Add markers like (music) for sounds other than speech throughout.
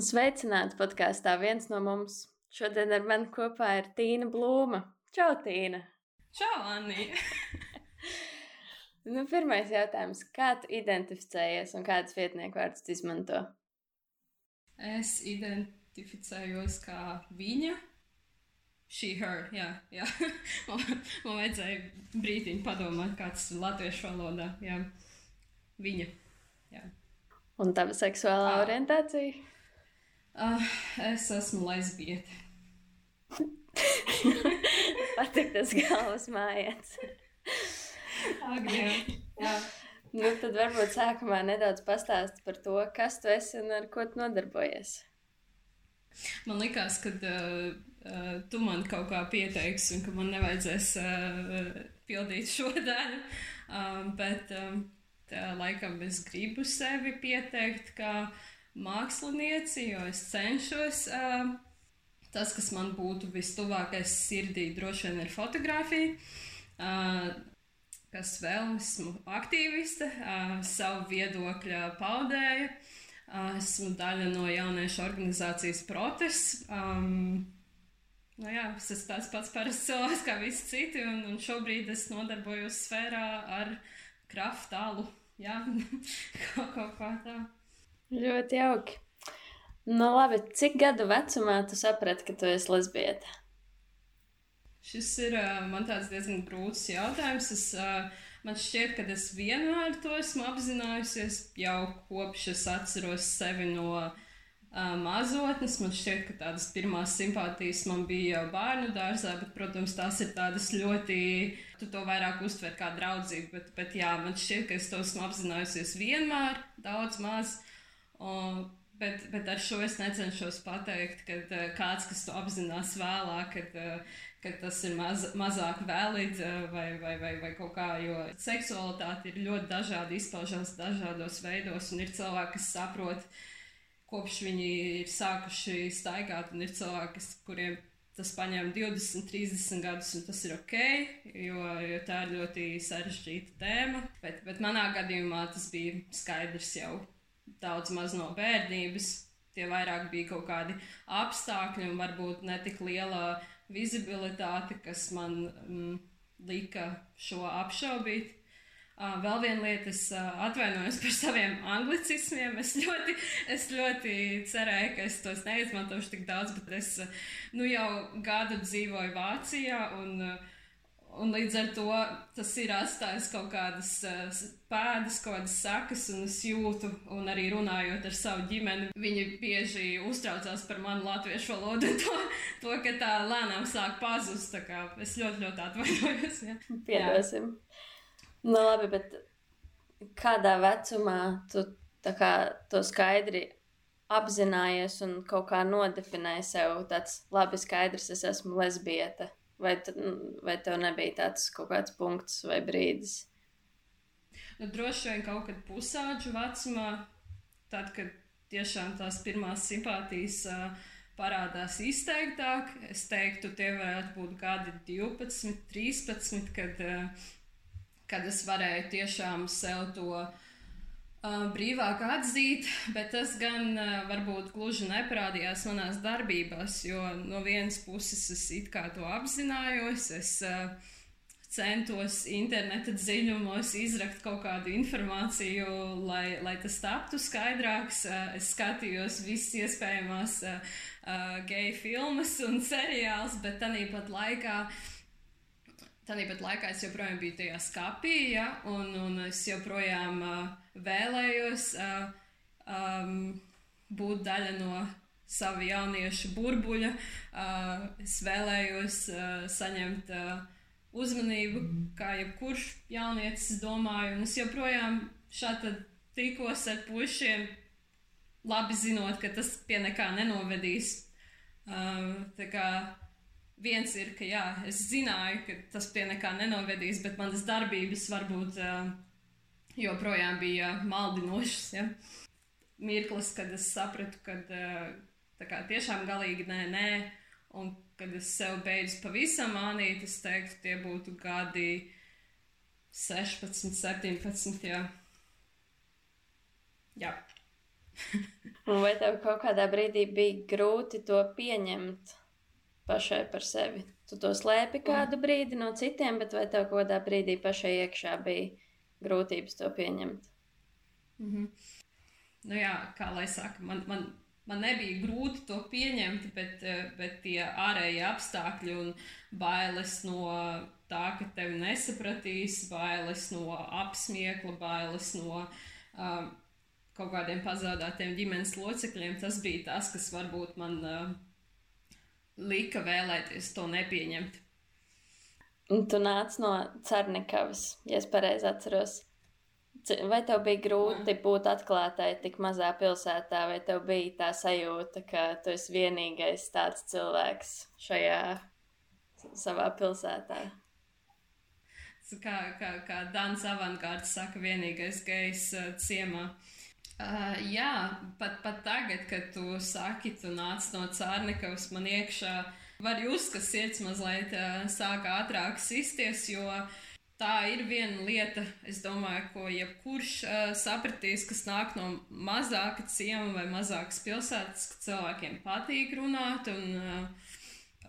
Sveicināti podkāstā viens no mums. Šodien ar mani kopā ir Tīna Blūma. Čau, Tīna! Čau, Anī! (laughs) nu, pirmais jautājums. Kā tu identificējies un kādus vietnieku vārdus izmanto? Es identificējos kā viņa. She, her, jā, jā. (laughs) man, vajadzēja brīdiņu padomāt, kāds ir latviešu valodā. Jā. Viņa. Jā. Un tava seksuālā orientācija? Uh, es esmu lesbiete. (laughs) Patīk tas galvas mājiens. Agri. Nu, tad varbūt sākumā nedaudz pastāst par to, kas tu esi un ar ko tu nodarbojies. Man liekas, ka uh, uh, tu man kaut kā pieteiksi un ka man nevajadzēs uh, pildīt šo (laughs) daļu. Um, bet um, tā, laikam es gribu sevi pieteikt, ka uh, mākslinieci, jo es cenšos. Uh, tas, kas man būtu vistuvākais sirdī, droši vien ir fotografija. Uh, kas vēl esmu aktīviste, uh, savu viedokļu paudēja. Uh, esmu daļa no jauniešu organizācijas protests. Um, Nu jā, es esmu tāds pats parasts cilvēks kā visi citi, un, un šobrīd es nodarbojos sfērā ar kraftālu. Jā, (laughs) kaut ko tā. Ļoti jauki. Nu, labi, cik gadu vecumā tu saprati, ka tu esi lesbieta? Šis ir man tāds diezgan grūts jautājums. Es, man šķiet, ka es vienmēr to esmu apzinājusies jau kopš es atceros sevi no uh, mazotnes. Man šķiet, ka tādas pirmās simpātijas man bija jau bērnu dārzā, bet, protams, tās ir tādas ļoti, tu to vairāk uztver kā draudzību. Bet, bet jā, man šķiet, ka es to esmu apzinājusies vienmēr, daudz maz. Uh, Un, bet, bet ar šo es necenšos pateikt, ka uh, kāds, kas to apzinās vēlāk, kad, uh, ka tas ir maz, mazāk valid uh, vai, vai, vai, vai kaut kā, jo seksualitāte ir ļoti dažādi, izpaužās dažādos veidos, un ir cilvēki, kas saprot, kopš viņi ir sākuši staigāt, un ir cilvēki, kuriem tas paņem 20, 30 gadus, un tas ir ok, jo, jo tā ir ļoti sarežģīta tēma. Bet, bet manā gadījumā tas bija skaidrs jau daudz maz no bērnības. Tie vairāk bija kaut kādi apstākļi un varbūt ne tik liela vizibilitāte, kas man mm, lika šo apšaubīt. Vēl viena lieta, es atvainojos par saviem anglicismiem. Es ļoti, es ļoti cerēju, ka es tos neizmantošu tik daudz, bet es nu, jau gadu dzīvoju Vācijā un uh, Un līdz ar to tas ir atstājis kaut kādas uh, pēdas, kaut kādas sakas, un es jūtu, un arī runājot ar savu ģimeni, viņi bieži uztraucās par manu latviešu valodu, (laughs) to, to ka tā lēnām sāk pazust. Es ļoti, ļoti atvainojos. Ja. Piedosim. Nu, labi, bet kādā vecumā tu kā, to skaidri apzinājies un kaut kā nodefinēji sev tāds labi skaidrs, es esmu lesbieta? Vai, vai tev nebija tāds kaut kāds punkts vai brīdis? Nu, droši vien kaut kad pusauģu vecumā, tad, kad tiešām tās pirmās simpātijas uh, parādās izteiktāk, es teiktu, tie varētu būt gadi 12, 13, kad, uh, kad es varēju tiešām sev to brīvāk atzīt, (laughs) bet tas gan varbūt gluži neparādījās manās darbībās, jo no vienas puses es it kā to apzinājos, es centos interneta dziļumos izrakt kaut kādu informāciju, lai, lai tas taptu skaidrāks. Es skatījos visas iespējamās geju filmas un seriālus, bet tāpat laikā Tāpat laikā es joprojām biju tajā skapī, ja, un, un es joprojām uh, vēlējos uh, um, būt daļa no sava jauniešu burbuļa. Uh, es vēlējos uh, saņemt uh, uzmanību, kā jebkurš jaunietis, domāju, un es joprojām šādi tikos ar pušiem, labi zinot, ka tas pie nekā nenovedīs. Um, tā kā viens ir, ka jā, es zināju, ka tas pie nekā nenovedīs, bet manas darbības varbūt uh, joprojām bija maldinošas. Ja? Mirklis, kad es sapratu, ka uh, kā, tiešām galīgi nē, nē, un kad es sev beidzu pavisam mānīt, es teiktu, tie būtu gadi 16, 17. Jā. jā. (laughs) vai tev kaut kādā brīdī bija grūti to pieņemt pašai par sevi? Tu to slēpi kādu brīdi no citiem, bet vai tev kaut kādā brīdī pašai iekšā bija grūtības to pieņemt? Mm -hmm. Nu jā, kā lai saka, man, man, man nebija grūti to pieņemt, bet, bet tie ārējie apstākļi un bailes no tā, ka tevi nesapratīs, bailes no apsmiekla, bailes no um, kaut kādiem pazaudētiem ģimenes locekļiem, tas bija tas, kas varbūt man uh, lika vēlēties to nepieņemt. Tu nāc no Cernikavas, ja es pareizi atceros. Vai tev bija grūti būt atklātai tik mazā pilsētā, vai tev bija tā sajūta, ka tu esi vienīgais tāds cilvēks šajā savā pilsētā? Kā, kā, kā Dans Avangārds saka, vienīgais gejs uh, ciemā. Uh, Uh, jā, pat, pat tagad, kad tu saki, tu nāc no Cārnekavas man iekšā, var just, ka sirds mazliet uh, sāk ātrāk sisties, jo tā ir viena lieta, es domāju, ko jebkurš uh, sapratīs, kas nāk no mazāka ciema vai mazākas pilsētas, ka cilvēkiem patīk runāt un uh,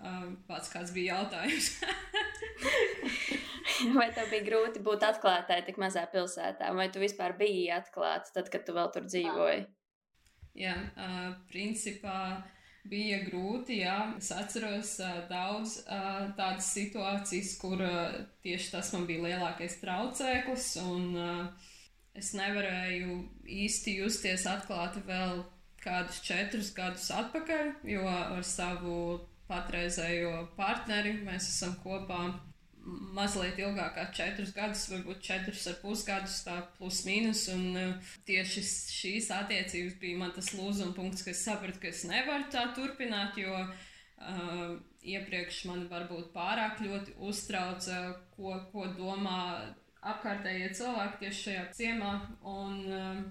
Um, pats kāds bija jautājums. (laughs) (laughs) vai tev bija grūti būt atklātai tik mazā pilsētā, vai tu vispār biji atklāts tad, kad tu vēl tur dzīvoji? Jā, uh, principā bija grūti. Jā. Es atceros uh, daudz uh, tādas situācijas, kur uh, tieši tas man bija lielākais traucēklis, un uh, es nevarēju īsti justies atklāti vēl kādus četrus gadus atpakaļ, jo ar savu patreizējo partneri. Mēs esam kopā mazliet ilgāk kā četrus gadus, varbūt četrus ar pusgadus, tā plus mīnus. Un uh, tieši šīs attiecības bija man tas lūzuma punkts, ka es sapratu, ka es nevaru tā turpināt, jo uh, iepriekš man varbūt pārāk ļoti uztrauca, ko, ko domā apkārtējie cilvēki tieši šajā ciemā. Un, uh,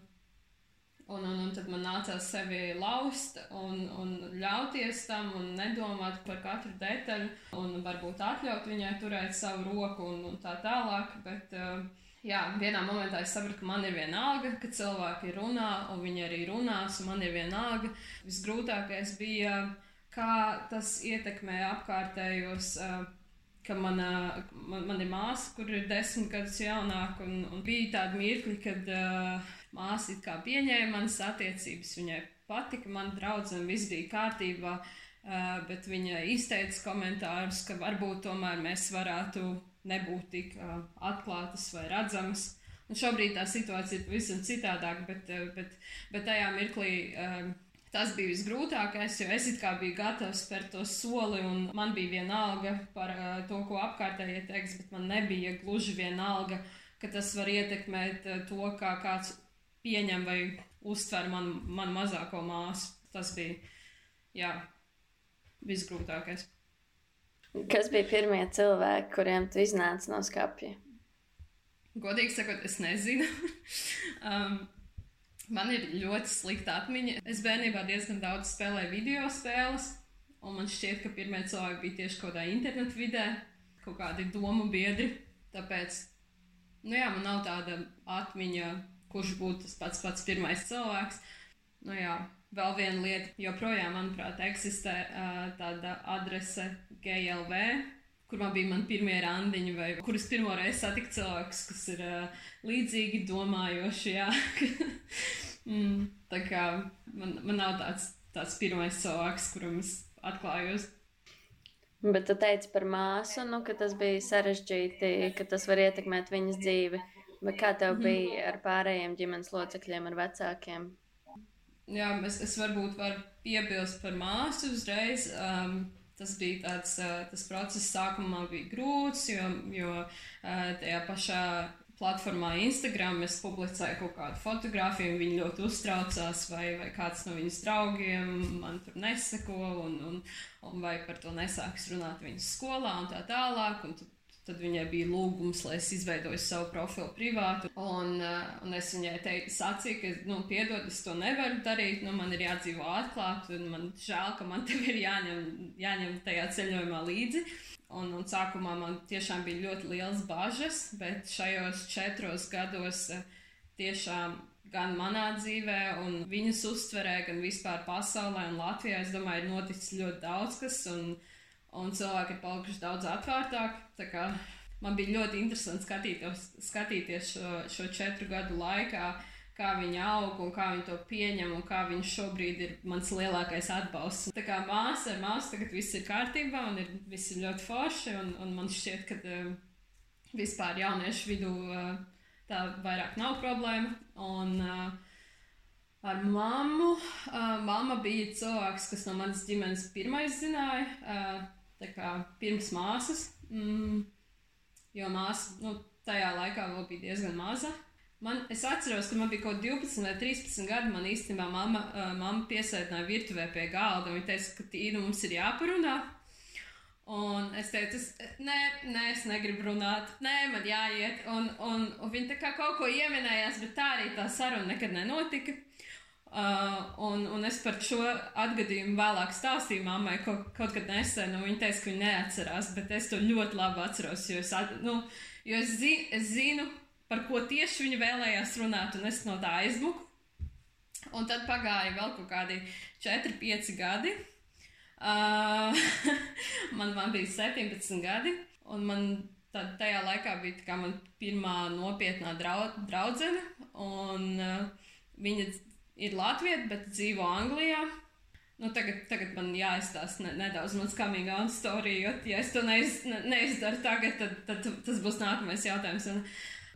Un, un, un tad man nācās sevi laust un, un ļauties tam un nedomāt par katru detaļu un varbūt atļaut viņai turēt savu roku un, un tā tālāk. Bet, uh, jā, vienā momentā es sapratu, ka man ir vienalga, ka cilvēki runā un viņi arī runās, un man ir vienalga. Visgrūtākais bija, kā tas ietekmē apkārtējos. Uh, ka mana, man, man ir māsa, kur ir desmit gadus jaunāka, un, un bija tādi mirkļi, kad uh, māsa it kā pieņēma manas attiecības, viņai patika, man draudzene, viss bija kārtībā, bet viņa izteica komentārus, ka varbūt tomēr mēs varētu nebūt tik atklātas vai redzamas. Un šobrīd tā situācija ir pavisam citādāka, bet, bet, bet tajā mirklī Tas bija visgrūtākais, jo es kā biju gatavs spērt to soli, un man bija vienalga par to, ko apkārtējie teiks, bet man nebija gluži vienalga, ka tas var ietekmēt to, kā kāds pieņem vai uztver man, man mazāko māsu. Tas bija, jā, visgrūtākais. Kas bija pirmie cilvēki, kuriem tu iznāci no skapja? Godīgi sakot, es nezinu. (laughs) um, Man ir ļoti slikta atmiņa. Es bērnībā diezgan daudz spēlēju video spēles, un man šķiet, ka pirmie cilvēki bija tieši kaut kādā internetu vidē, kaut kādi domu biedri. Tāpēc, nu jā, man nav tāda atmiņa, kurš būtu tas pats pats pirmais cilvēks. Nu jā, vēl viena lieta, joprojām, manuprāt, eksistē uh, tāda adrese GLV, kur man bija mani pirmie randiņi, vai kurus pirmo reizi satiku cilvēkus, kas ir uh, līdzīgi domājoši. (laughs) mm, tā kā man, man nav tāds, tāds pirmais cilvēks, kuram es atklājos. Bet tu teici par māsu, nu, ka tas bija sarežģīti, ka tas var ietekmēt viņas dzīvi. Bet kā tev mm. bija ar pārējiem ģimenes locekļiem, ar vecākiem? Jā, es, es varbūt varu piebilst par māsu uzreiz. Um, Tas bija tāds, tas process sākumā bija grūts, jo, jo tajā pašā platformā Instagram es publicēju kaut kādu fotografiju, viņi ļoti uztraucās, vai, vai kāds no viņas draugiem man tur neseko, un, un, un vai par to nesāks runāt viņas skolā un tā tālāk. Un Tad viņai bija lūgums, lai es izveidoju savu profilu privātu. Un, uh, un es viņai teicu, sacīju, ka, nu, piedod, es to nevaru darīt. Nu, man ir jādzīvo atklāti, un man žēl, ka man (laughs) tev ir jāņem, jāņem tajā ceļojumā līdzi. Un, un sākumā man tiešām bija ļoti liels bažas, bet šajos četros gados eh, tiešām gan manā dzīvē, un viņas uztverē, gan vispār pasaulē un Latvijā, es domāju, ir noticis ļoti daudz kas, un, un cilvēki ir palikuši daudz atvērtāki. Man bija ļoti interesanti skatītos, skatīties šo, šo četru gadu laikā, kā viņi aug un kā viņi to pieņem un kā viņš šobrīd ir mans lielākais atbalsts. Tā kā māsa ar māsu tagad viss ir kārtībā un ir, viss ir ļoti forši un, un man šķiet, ka uh, vispār jauniešu vidū uh, tā vairāk nav problēma. Un, uh, Ar mammu. Uh, mamma bija cilvēks, kas no manas ģimenes pirmais zināja, uh, pirms māsas. Mm, jo māsa nu, tajā laikā vēl bija diezgan maza. Man, es atceros, ka man bija kaut kāda 12 vai 13 gadi. Man īstenībā mamma, uh, mamma piesaistināja virtuvē pie galda. Viņa teica, ka tīna mums ir jāparunā. Un es teicu, es, nē, nē, es negribu runāt, nē, man jāiet. Un, un, un viņa tā kā kaut ko ieminējās, bet tā arī tā saruna nekad nenotika. Uh, un, un es par šo atgadījumu vēlāk stāstīju mammai kaut, kaut kad nesen, un viņa teica, ka viņa neatcerās, bet es to ļoti labi atceros, jo es, at, nu, jo es, zi, es zinu, par ko tieši viņa vēlējās runāt, un es no tā aizmuku. Un tad pagāja vēl kaut kādi 4, 5 gadi. Uh, (laughs) man, man bija 17 gadi, un man tad, tajā laikā bija tā pirmā nopietnā draud, draudzene. Un, uh, viņa ir Latvija, bet dzīvo Anglijā. Nu, tagad, tagad man jāizstāsta ne, nedaudz mans coming out story, jo, ja es to neiz, ne, neizdaru tagad, tad, tad tas būs nākamais jautājums. Un,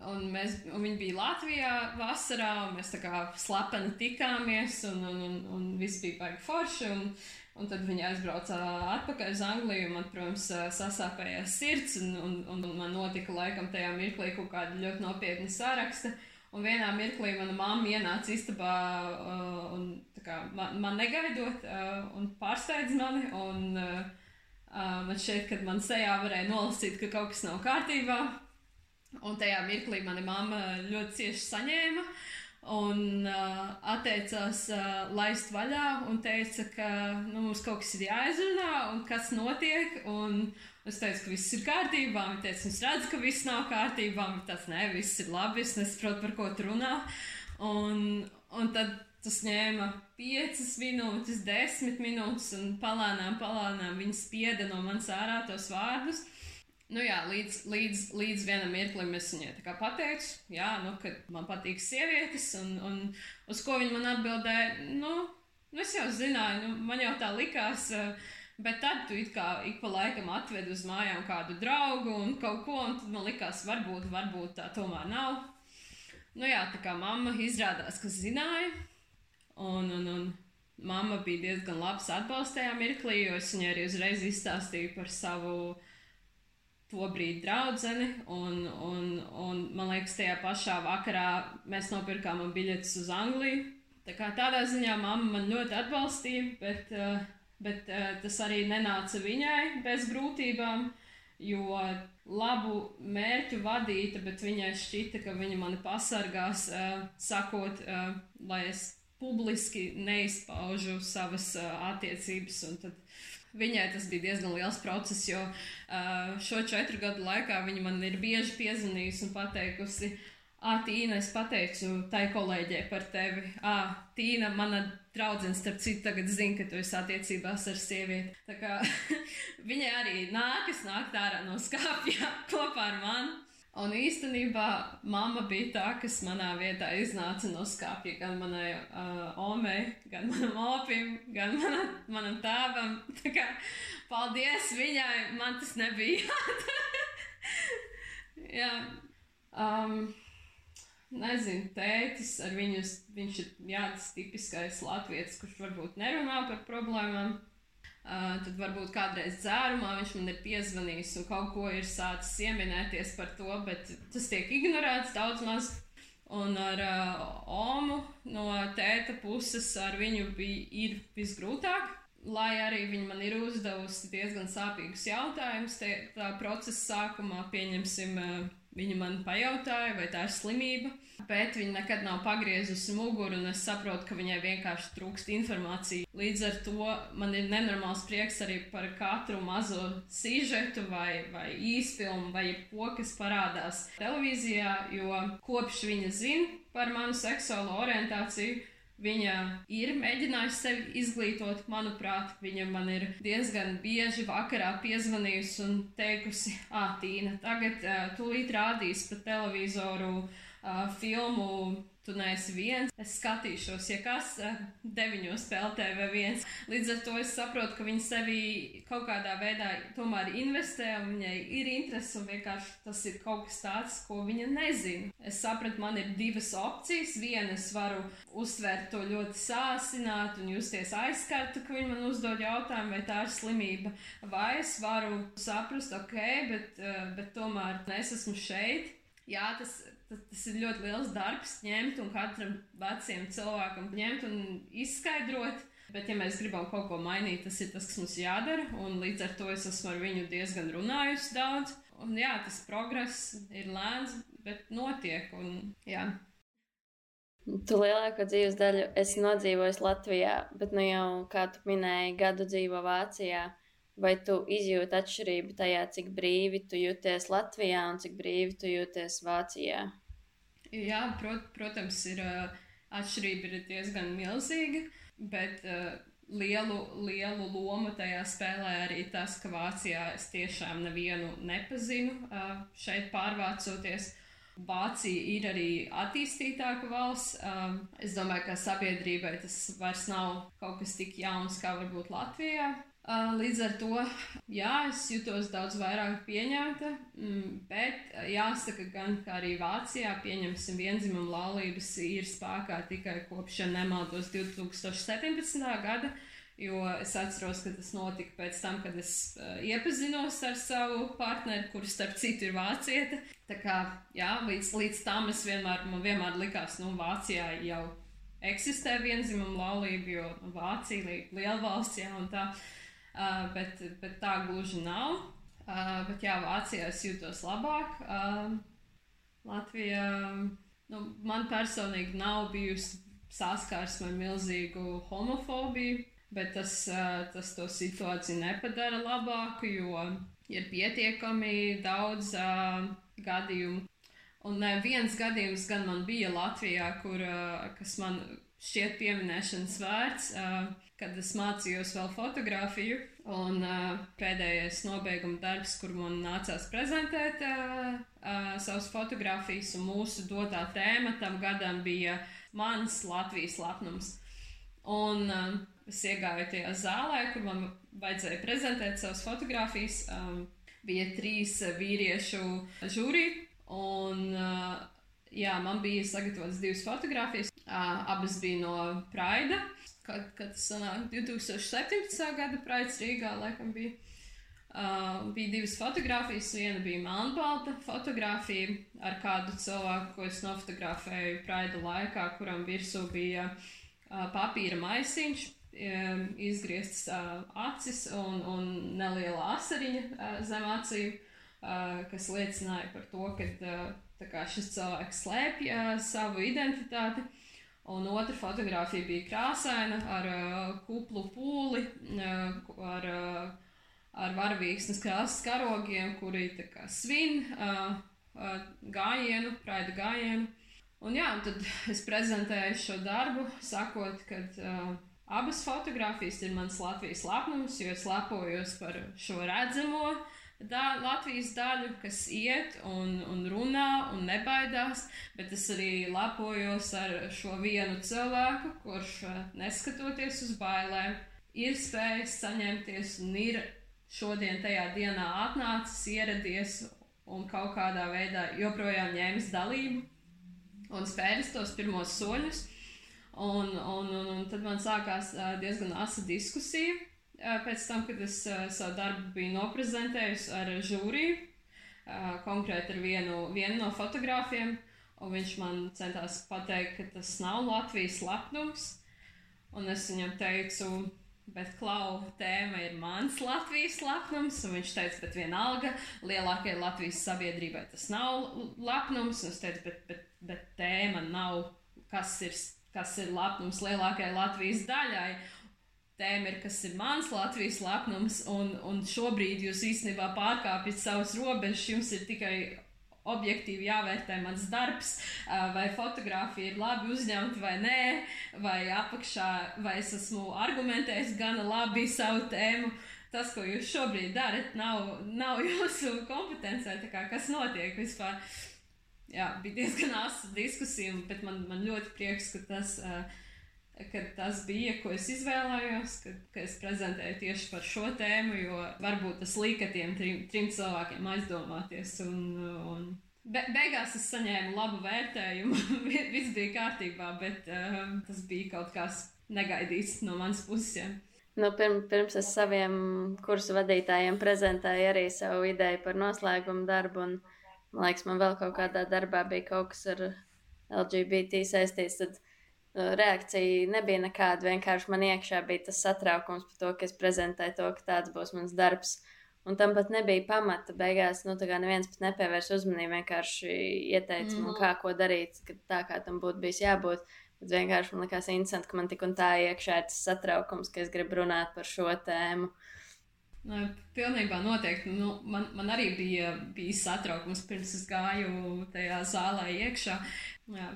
Un, mēs, un viņi bija Latvijā vasarā, un mēs tā kā slepeni tikāmies, un, un, un, un viss bija baigi forši. Un, un tad viņi aizbrauca atpakaļ uz Angliju, un man, protams, sasāpējās sirds, un, un, un man notika laikam tajā mirklī kaut kāda ļoti nopietna saraksta. Un vienā mirklī mana mamma ienāca istabā uh, un kā, man, man negaidot uh, un pārsteidz mani. Un, uh, uh, man šķiet, ka man sejā varēja nolasīt, ka kaut kas nav kārtībā. Un tajā mirklī mana mamma ļoti cieši saņēma un uh, atteicās uh, laist vaļā un teica, ka nu, mums kaut kas ir jāizrunā un kas notiek. Un es teicu, ka viss ir kārtībā. Viņa teica, es redzu, ka viss nav kārtībā. Viņa teica, nē, viss ir labi, es nesaprotu, par ko tu runā. Un, un tad tas ņēma 5 minūtes, 10 minūtes, un palānām, palānām viņa spieda no manas ārā tos vārdus. Nu jā, līdz, līdz, līdz vienam mirklim es viņai pateicu, jā, nu, ka man patīk sievietes, un, un uz ko viņa man atbildēja, nu, nu es jau zināju, nu, man jau tā likās, eh, bet tad tu it kā ik pa laikam atved uz mājām kādu draugu un kaut ko, un tad man likās, varbūt, varbūt tā tomēr nav. Nu jā, tā kā mamma izrādās, ka zināja, un, un, un mamma bija diezgan labs atbalstējā mirklī, jo es viņai arī uzreiz izstāstīju par savu to brīdi draudzeni, un, un, un man liekas, tajā pašā vakarā mēs nopirkām biļetes uz Angliju. Tā kā tādā ziņā mamma man ļoti atbalstīja, bet, eh, bet eh, tas arī nenāca viņai bez grūtībām, jo labu mērķu vadīta, bet viņai šķita, ka viņa mani pasargās, eh, sakot, lai es publiski neizpaužu savas attiecības, un tad Viņai tas bija diezgan liels process, jo uh, šo četru gadu laikā viņa man ir bieži piezvanījusi un pateikusi, Ah, Tīna, es pateicu tai kolēģei par tevi. Ah, Tīna, mana draudzene, starp citu, tagad zina, ka tu esi attiecībās ar sievieti. Tā kā (laughs) viņai arī nākas nākt ārā no skāpja (laughs) kopā ar mani. Un īstenībā mamma bija tā, kas manā vietā iznāca no skāpja gan manai uh, omei, gan (laughs) manam opim, gan mana, manam tēvam. Tā kā paldies viņai, man tas nebija jādara. Jā. Um, nezinu, tētis ar viņu, viņš ir jā, tas tipiskais latviečs, kurš varbūt nerunā par problēmām. Uh, tad varbūt kādreiz dzērumā viņš man ir piezvanījis un kaut ko ir sācis ieminēties par to, bet tas tiek ignorēts daudz maz. Un ar uh, Omu no tēta puses ar viņu bija, visgrūtāk. Lai arī viņa man ir uzdevusi diezgan sāpīgus jautājumus, tā procesa sākumā pieņemsim. Uh, Viņa man pajautāja, vai tā ir slimība, bet viņa nekad nav pagriezusi muguru, un es saprotu, ka viņai vienkārši trūkst informācija. Līdz ar to man ir nenormāls prieks arī par katru mazo sižetu vai, vai īsfilmu vai ko, kas parādās televīzijā, jo kopš viņa zina par manu seksuālo orientāciju, Viņa ir mēģinājusi sevi izglītot, manuprāt, viņa man ir diezgan bieži vakarā piezvanījusi un teikusi, ah, Tīna, tagad uh, tūlīt rādīs pa televizoru uh, filmu tu neesi viens. Es skatīšos, ja kas eh, deviņos vai viens. Līdz ar to es saprotu, ka viņa sevi kaut kādā veidā tomēr investē, un viņai ir interese, un vienkārši tas ir kaut kas tāds, ko viņa nezina. Es sapratu, man ir divas opcijas. Viena, es varu uztvērt to ļoti sāsināt un justies aizskarta, ka viņa man uzdod jautājumu, vai tā ir slimība, vai es varu saprast, ok, bet, eh, bet tomēr es esmu šeit. Jā, tas tas ir ļoti liels darbs ņemt un katram veciem cilvēkam ņemt un izskaidrot. Bet, ja mēs gribam kaut ko mainīt, tas ir tas, kas mums jādara. Un līdz ar to es esmu ar viņu diezgan runājusi daudz. Un jā, tas progress ir lēns, bet notiek. Un, jā. Tu lielāko dzīves daļu esi nodzīvojis Latvijā, bet nu jau, kā tu minēji, gadu dzīvo Vācijā. Vai tu izjūti atšķirību tajā, cik brīvi tu jūties Latvijā un cik brīvi tu jūties Vācijā? Jā, prot, protams, ir atšķirība ir diezgan milzīga, bet uh, lielu, lielu lomu tajā spēlē arī tas, ka Vācijā es tiešām nevienu nepazinu uh, šeit pārvācoties. Vācija ir arī attīstītāka valsts. Um, es domāju, ka sabiedrībai tas vairs nav kaut kas tik jauns kā varbūt Latvijā. Līdz ar to, jā, es jutos daudz vairāk pieņemta, mm, bet jāsaka gan, ka arī Vācijā pieņemsim vienzimuma laulības ir spēkā tikai kopš, ja nemaldos, 2017. gada, jo es atceros, ka tas notika pēc tam, kad es iepazinos ar savu partneri, kurš starp citu ir vācieta. Tā kā, jā, līdz, līdz tam es vienmēr, man vienmēr likās, nu, Vācijā jau eksistē vienzimuma laulība, jo Vācija ir liela valsts, jā, un tā. Uh, Uh, bet, bet tā gluži nav. Uh, bet jā, Vācijā es jūtos labāk. Uh, Latvijā nu, man personīgi nav bijusi saskarsme ar milzīgu homofobiju, bet tas, tas to situāciju nepadara labāku, jo ir pietiekami daudz gadījumu. Un viens gadījums gan man bija Latvijā, kur, kas man šķiet pieminēšanas vērts. Uh, kad es mācījos vēl fotografiju. Un uh, pēdējais nobeiguma darbs, kur man nācās prezentēt uh, uh, savas fotogrāfijas, un mūsu dotā tēma tam gadam bija mans Latvijas lepnums. Un uh, es iegāju tajā zālē, kur man vajadzēja prezentēt savas fotogrāfijas. Um, bija trīs vīriešu žūri, un uh, jā, man bija sagatavotas divas fotogrāfijas. Uh, abas bija no Praida kad, kad tas sanāk 2017. gada Praids Rīgā, laikam bija. Uh, bija divas fotogrāfijas. Viena bija melnbalta fotografija ar kādu cilvēku, ko es nofotografēju Praida laikā, kuram virsū bija uh, papīra maisiņš, um, izgrieztas uh, acis un, un neliela asariņa uh, zem acīm, uh, kas liecināja par to, ka uh, šis cilvēks slēpj uh, savu identitāti. Un otra fotografija bija krāsaina ar uh, kuplu pūli, uh, ar, uh, ar varavīksnes krāsas karogiem, kuri kā, svin uh, uh, gājienu, praida gājienu. Un jā, tad (laughs) es prezentēju šo darbu, sakot, ka uh, abas fotogrāfijas ir mans Latvijas lepnums, jo es lepojos par šo redzamo da, Latvijas daļu, kas iet un, un runā un nebaidās, bet es arī lepojos ar šo vienu cilvēku, kurš eh, neskatoties uz bailēm, ir spējis saņemties un ir šodien tajā dienā atnācis, ieradies un kaut kādā veidā joprojām ņēmis dalību un spēris tos pirmos soļus. Un, un, un, un tad man sākās eh, diezgan asa diskusija pēc tam, kad es savu darbu biju noprezentējusi ar žūriju, konkrēti ar vienu, vienu no fotogrāfiem, un viņš man centās pateikt, ka tas nav Latvijas lepnums. Un es viņam teicu, bet klau tēma ir mans Latvijas lepnums, un viņš teica, bet vienalga, lielākajai Latvijas sabiedrībai tas nav lepnums, un es teicu, bet, bet, bet tēma nav, kas ir, kas ir lepnums lielākajai Latvijas daļai. Tēma ir, kas ir mans Latvijas lepnums, un, un šobrīd jūs īstenībā pārkāpjat savas robežas. Jums ir tikai objektīvi jāvērtē mans darbs, vai fotografija ir labi uzņemta vai nē, vai apakšā, vai es esmu argumentējis gana labi savu tēmu. Tas, ko jūs šobrīd darat, nav, nav (laughs) jūsu kompetencē. Kas notiek vispār? Jā, bija diezgan asa diskusija, bet man, man ļoti prieks, ka tas. Uh, ka tas bija, ko es izvēlējos, ka, ka es prezentēju tieši par šo tēmu, jo varbūt tas lika tiem trim, trim cilvēkiem aizdomāties. Un, un be, beigās es saņēmu labu vērtējumu, (laughs) viss bija kārtībā, bet um, tas bija kaut kas negaidīts no manas puses. Nu, pirms, pirms es saviem kursu vadītājiem prezentēju arī savu ideju par noslēgumu darbu, un man liekas, man vēl kaut kādā darbā bija kaut kas ar LGBT saistīts. Tad reakcija nebija nekāda. Vienkārši man iekšā bija tas satraukums par to, ka es prezentēju to, ka tāds būs mans darbs. Un tam pat nebija pamata. Beigās, nu, tā kā neviens pat nepievērs uzmanību, vienkārši ieteica mm. man, mhm. kā ko darīt, ka tā kā tam būtu bijis jābūt. Bet vienkārši man likās interesanti, ka man tik un tā iekšā ir tas satraukums, ka es gribu runāt par šo tēmu. Nu, pilnībā noteikti. Nu, man, man arī bija, bija satraukums pirms es gāju tajā zālē iekšā. Jā,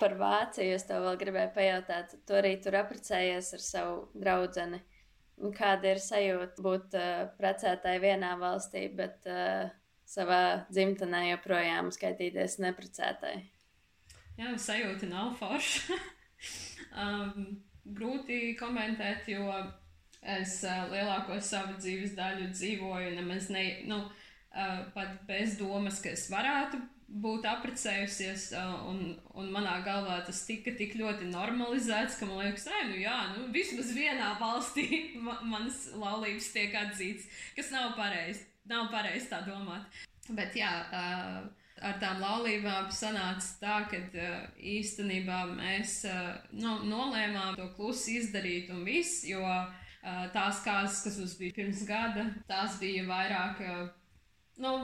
Par Vāciju es tev vēl gribēju pajautāt. Tu arī tur apprecējies ar savu draugu. Kāda ir sajūta būt uh, precētai vienā valstī, bet uh, savā dzimtenē joprojām skaitīties neprecētai? Jā, sajūta nav forša. (laughs) um, grūti komentēt, jo es uh, lielāko savu dzīves daļu dzīvoju nemaz ne, nu, uh, pat bez domas, ka es varētu būt apprecējusies, un, un manā galvā tas tika tik ļoti normalizēts, ka man liekas, ka nu, jā, nu, vismaz vienā valstī (laughs) manas laulības tiek atzīts, kas nav pareizi. Nav pareizi tā domāt. Bet jā, ar tām laulībām sanāca tā, ka īstenībā mēs nu, nolēmām to klusi izdarīt un viss, jo tās kārtas, kas mums bija pirms gada, tās bija vairāk. Nu,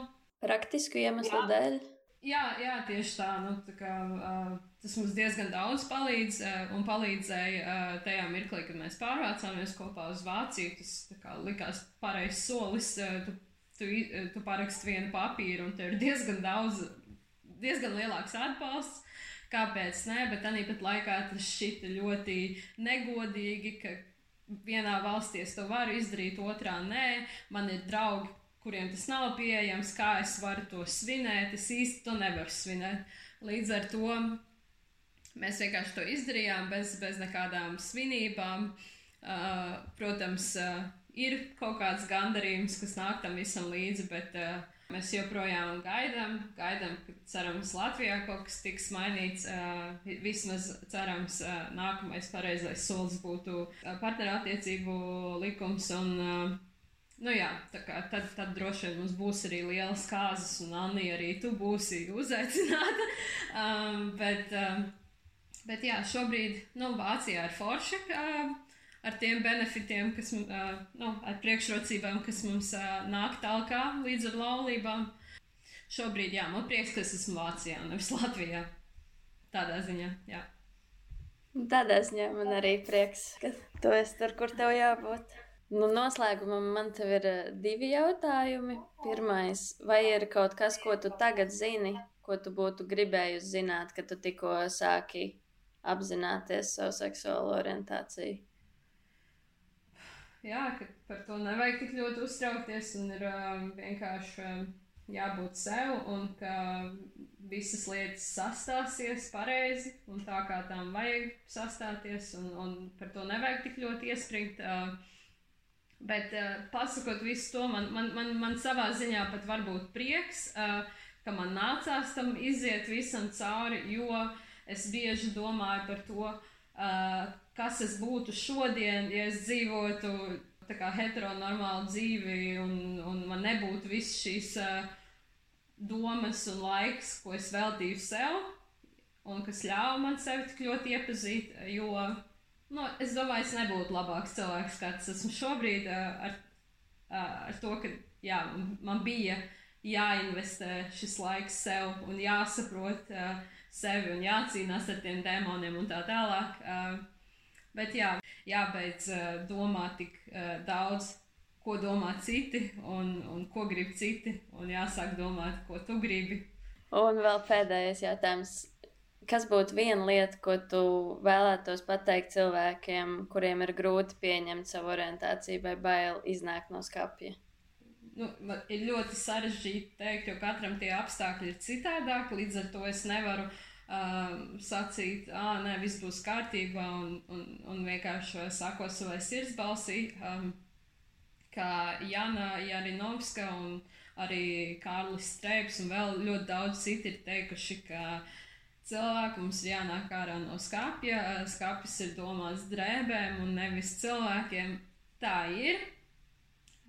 Praktisku iemeslu jā. dēļ. Jā, jā, tieši tā. Nu, tā kā, uh, tas mums diezgan daudz palīdz uh, un palīdzēja uh, tajā mirklī, kad mēs pārvācāmies kopā uz Vāciju. Tas kā, likās pareizs solis. Uh, tu, tu, tu paraksti vienu papīru, un tev ir diezgan daudz, diezgan lielāks atbalsts. Kāpēc? Nē, bet tāpat laikā tas šķita ļoti negodīgi, ka vienā valstī es to varu izdarīt, otrā nē. Man ir draugi, kuriem tas nav pieejams, kā es varu to svinēt. Es īsti to nevaru svinēt. Līdz ar to mēs vienkārši to izdarījām bez, bez nekādām svinībām. Uh, protams, uh, ir kaut kāds gandarījums, kas nāk tam visam līdzi, bet uh, mēs joprojām gaidām. Gaidām, ka cerams, Latvijā kaut kas tiks mainīts. Uh, vismaz cerams, uh, nākamais pareizais solis būtu uh, partnerattiecību likums un uh, Nu jā, tā kā tad, tad droši vien mums būs arī lielas kārtas, un Anna arī tu būsi uzaicināta. (laughs) um, bet, um, bet jā, šobrīd nu, Vācijā ir forša uh, ar tiem benefitiem, kas uh, nu, ar priekšrocībām, kas mums uh, nāk tālāk līdz ar laulībām. Šobrīd, jā, man prieks, ka es esmu Vācijā, nevis Latvijā. Tādā ziņā, jā. Tādā ziņā man arī prieks, ka tu esi tur, kur tev jābūt. Nu, noslēgumā man te ir eh, divi jautājumi. Pirmais, vai ir kaut kas, ko tu tagad zini, ko tu būtu gribējusi zināt, kad tu tikko sāki apzināties savu seksuālo orientāciju? Jā, ka par to nevajag tik ļoti uztraukties un ir um, vienkārši um, jābūt sev un ka visas lietas sastāsies pareizi un tā kā tām vajag sastāties un, un par to nevajag tik ļoti iespringt. Uh, Bet, uh, pasakot visu to, man, man, man, man savā ziņā pat var būt prieks, uh, ka man nācās tam iziet visam cauri, jo es bieži domāju par to, uh, kas es būtu šodien, ja es dzīvotu kā heteronormālu dzīvi un, un man nebūtu viss šīs uh, domas un laiks, ko es veltīju sev un kas ļāva man sevi tik ļoti iepazīt, jo nu, es domāju, es nebūtu labāks cilvēks, kāds esmu šobrīd ar, ar to, ka jā, man bija jāinvestē šis laiks sev un jāsaprot sevi un jācīnās ar tiem demoniem un tā tālāk. Bet jā, jābeidz domāt tik daudz, ko domā citi un, un ko grib citi, un jāsāk domāt, ko tu gribi. Un vēl pēdējais jautājums. Kas būtu viena lieta, ko tu vēlētos pateikt cilvēkiem, kuriem ir grūti pieņemt savu orientāciju vai bail iznākt no skapja? nu, ir ļoti sarežģīti pateikt, jo katram tie apstākļi ir citādāki. Līdz ar to es nevaru uh, sacīt, ah, nē, viss būs kārtībā un, un, un vienkārši sako savai sirdsbalsī. Um, kā Jana Jarinovska un arī Kārlis Streips un vēl ļoti daudz citi ir teikuši, ka cilvēki mums ir jānāk ārā no skāpja. Skāpjas ir domāts drēbēm un nevis cilvēkiem. Tā ir.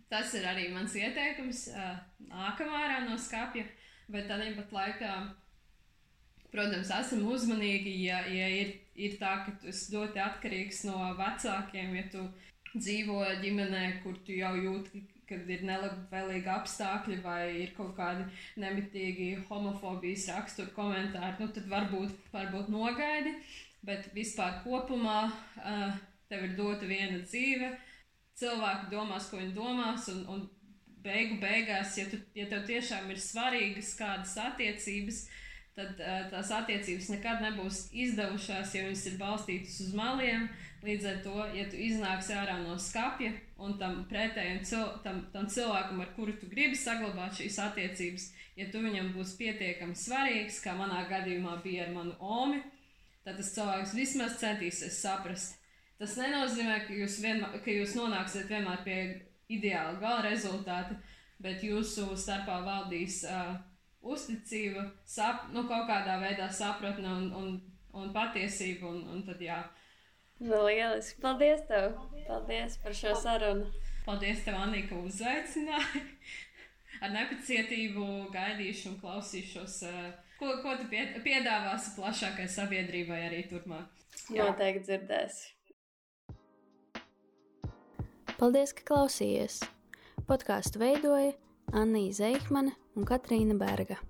Tas ir arī mans ieteikums. Nākamā ārā no skāpja, bet tādā pat laikā, protams, esam uzmanīgi, ja, ja ir, ir tā, ka tu esi ļoti atkarīgs no vecākiem, ja tu dzīvo ģimenē, kur tu jau jūti, kad ir nelabvēlīgi apstākļi vai ir kaut kādi nemitīgi homofobijas rakstura komentāri, nu, tad varbūt, varbūt nogaidi, bet vispār kopumā uh, tev ir dota viena dzīve cilvēki domās, ko viņi domās, un, un beigu beigās, ja, tu, ja tev tiešām ir svarīgas kādas attiecības, tad uh, tās attiecības nekad nebūs izdevušās, ja viņas ir balstītas uz maliem. Līdz ar to, ja tu iznāksi ārā no skapja un tam pretējam cil tam, tam cilvēkam, ar kuru tu gribi saglabāt šīs attiecības, ja tu viņam būs pietiekami svarīgs, kā manā gadījumā bija ar manu omi, tad tas cilvēks vismaz centīsies saprast, Tas nenozīmē, ka jūs, vienmēr, ka jūs nonāksiet vienmēr pie ideāla gala rezultāta, bet jūsu starpā valdīs uh, uzticība, sap, nu, kaut kādā veidā sapratne un, un, un patiesība. Un, un tad, jā. Nu, lieliski. Paldies tev! Paldies par šo sarunu! Paldies tev, Anī, ka uzaicināji! Ar nepacietību gaidīšu un klausīšos, uh, ko, ko tu piedāvāsi plašākai sabiedrībai arī turpmāk. Jā. Noteikti dzirdēsi. Paldies, ka klausījāties! Podkāstu veidoja Anna Zeikmane un Katrīna Berga.